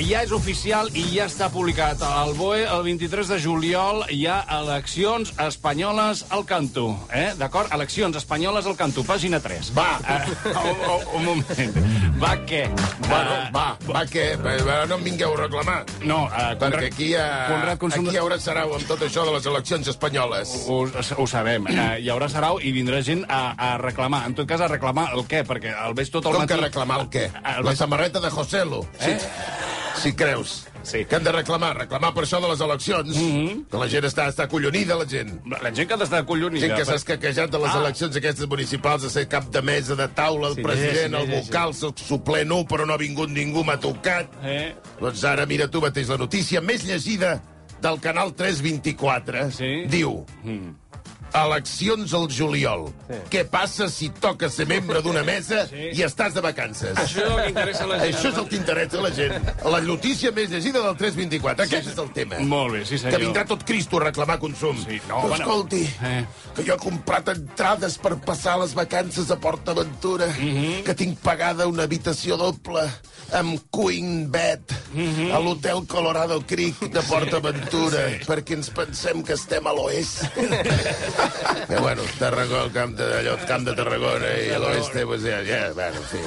Ja és oficial i ja està publicat. Al BOE, el 23 de juliol, hi ha eleccions espanyoles al canto. Eh? D'acord? Eleccions espanyoles al canto, pàgina 3. Va. Uh, un, un moment. Va què? Bueno, va, va què? Va, No em vingueu a reclamar. No, uh, Perquè aquí, ha, Conrad, consum... aquí hi haurà serau amb tot això de les eleccions espanyoles. Ho, ho sabem. Uh, hi haurà sarau i vindrà gent a, a reclamar. En tot cas, a reclamar el què? Perquè el veig tot el Com matí... que reclamar el què? El La veig- samarreta de Joselo. Eh? Si creus. Sí. Que hem de reclamar? Reclamar per això de les eleccions. Que la gent està, està acollonida, la gent. La gent que ha d'estar collonida. Gent que s'ha escaquejat de les Ah. eleccions aquestes municipals a ser cap de mesa, de taula, el Sí, president, sí, el sí, sí. vocal, el suplent 1, però no ha vingut ningú, m'ha tocat. Eh? Doncs ara mira tu mateix la notícia més llegida del canal 324. Sí? Diu... Eleccions al juliol. Sí. Què passa si toques ser membre d'una mesa Sí. i estàs de vacances? Això és el que interessa a la gent. Això és el que interessa a la gent. La notícia més llegida del 324. Aquest és el tema. Molt bé, sí senyor. Que vindrà tot Cristo a reclamar consum. Sí, no, Però bueno. escolti, Eh. que jo he comprat entrades per passar les vacances a PortAventura, Mhm. que tinc pagada una habitació doble amb Queen Bed Mhm. a l'hotel Colorado Creek de PortAventura, perquè ens pensem que estem a l'oest. que bueno, Tarragona, el camp de, allò, el camp de Tarragona i a l'oeste, pues, ja, ja, bueno, en fi.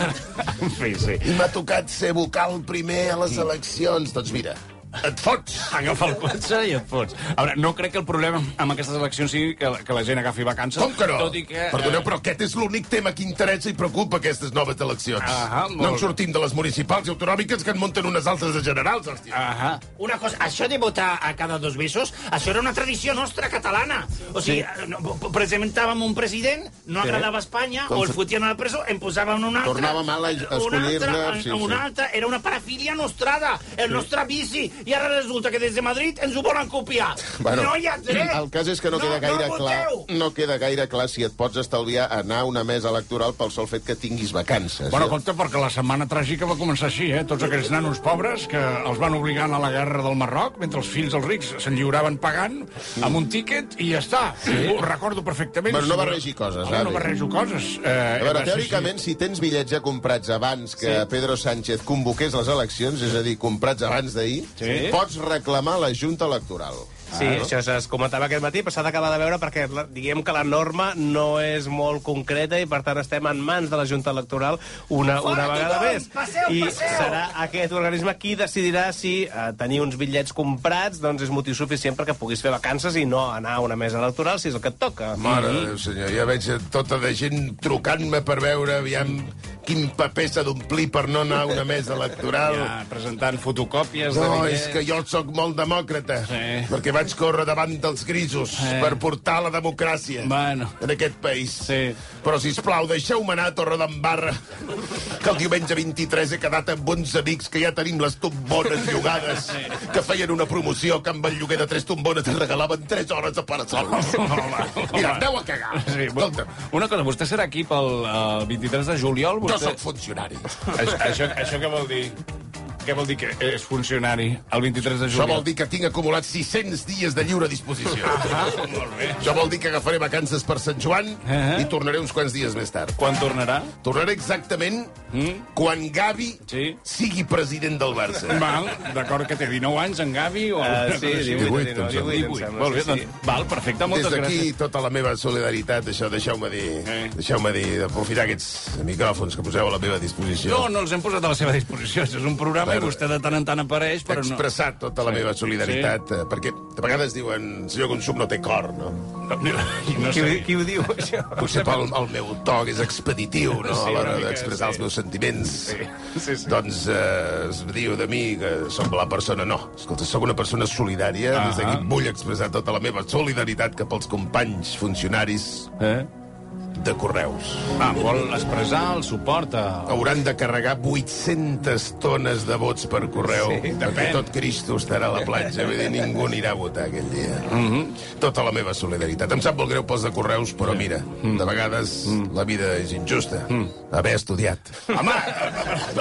En fi, sí. I m'ha tocat ser vocal primer a les eleccions. Doncs mira, et fots. Agafa el cotxe i et fots. A veure, no crec que el problema amb aquestes eleccions sigui que, que la gent agafi vacances. Com que no? Tot i que... Perdoneu, eh, però aquest és l'únic tema que interessa i preocupa aquestes noves eleccions. Molt no en sortim de les municipals i autonòmiques que en munten unes altres de generals, hòstia. Ahà. Una cosa, això de votar a cada dos mesos, això era una tradició nostra catalana. O sigui, sí. no, presentàvem un president, no agradava a Espanya, Com o el fotien a la presó, en posàvem un altre. Tornava mal a un escollir-ne, altre, sí, un sí. altre, era una parafília nostrada, el nostre vici, i ara resulta que des de Madrid ens ho volen copiar. no hi ha dret. el cas és que no, queda gaire no clar voteu. no queda gaire clar si et pots estalviar anar a una mesa electoral pel sol fet que tinguis vacances. Bueno, eh? compte, perquè la setmana tràgica va començar així, eh? Tots aquells nanos pobres que els van obligant a la guerra del Marroc, mentre els fills dels rics se'n lliuraven pagant amb un tíquet i ja està. Ho recordo perfectament. Bueno, no barregi coses, Home, no barrejo coses. Eh, A veure, teòricament, si tens bitllets ja comprats abans que Sí. Pedro Sánchez convoqués les eleccions, és a dir, comprats abans d'ahir, Sí. Pots reclamar la Junta Electoral. Sí, ah, això es comentava aquest matí, però s'ha d'acabar de veure perquè la, diguem que la norma no és molt concreta i per tant estem en mans de la Junta Electoral una, Fora una vegada tothom! més. Passeu, I passeu! serà aquest organisme qui decidirà si eh, tenir uns bitllets comprats doncs és motiu suficient perquè puguis fer vacances i no anar a una mesa electoral si és el que et toca. Mare de Déu, senyor, ja veig tota de gent trucant-me per veure aviam quin paper s'ha d'omplir per no anar a una mesa electoral. Ja, presentant fotocòpies de No, bitllets. és que jo sóc molt demòcrata, Sí. perquè vaig córrer davant dels grisos Eh. per portar la democràcia Bueno. en aquest país. Sí. Però, si plau, deixeu-me anar a Torredembarra, que el diumenge 23 he quedat amb uns amics que ja tenim les tombones llogades, que feien una promoció que amb el lloguer de tres tombones et regalaven 3 hores de parasol. Mira, aneu a cagar. Sí, una cosa, vostè serà aquí pel eh, 23 de juliol? jo Vostè... sóc funcionari. Això, això, això què vol dir? Què vol dir que és funcionari el 23 de Això juliol? vol dir que tinc acumulat 600 dies de lliure disposició. Ah, molt bé. Això vol dir que agafaré vacances per Sant Joan Eh. i tornaré uns quants dies més tard. Quan tornarà? Tornaré exactament Mm? quan Gavi Sí. sigui president del Barça. Val, d'acord que té 19 anys, en Gavi? O Uh, sí, cosa així? 18, 18, 18, 18, em 18, sembla, molt bé, doncs, val, perfecte, Des moltes d'aquí gràcies. tota la meva solidaritat, això deixeu-me dir, Eh. deixeu-me dir, d'aprofitar aquests micròfons que poseu a la meva disposició. No, no els hem posat a la seva disposició. És un programa Bueno, i vostè de tant en tant apareix, però no... expressat tota la Sí. meva solidaritat, eh, perquè de vegades diuen, senyor Consum no té cor, no? no, no, no Qui, sé. qui ho diu, això? Potser pel el meu to, que és expeditiu, no?, Sí, a l'hora d'expressar sí. els meus sentiments. Sí, sí, sí. Doncs eh, es diu de mi que sóc la persona... No, escolta, sóc una persona solidària. Ah. Des d'aquí vull expressar tota la meva solidaritat cap als companys funcionaris Eh? De Correus. Ah, vol expressar el suport a... Hauran de carregar 800 tones de vots per correu, Sí, perquè tot Cristo estarà a la platja. Vull dir, ningú anirà a votar aquell dia. Tota la meva solidaritat. Em sap molt greu pels de Correus, però mira, de vegades la vida és injusta. Haver estudiat. Home,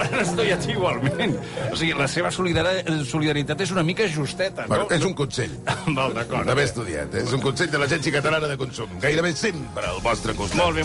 han estudiat igualment. O sigui, la seva solidari- solidaritat és una mica justeta, no? És un consell. Val, d'acord. D'haver estudiat. És un consell de l'Agència Catalana de Consum. Gairebé sempre al vostre costat. Molt bé.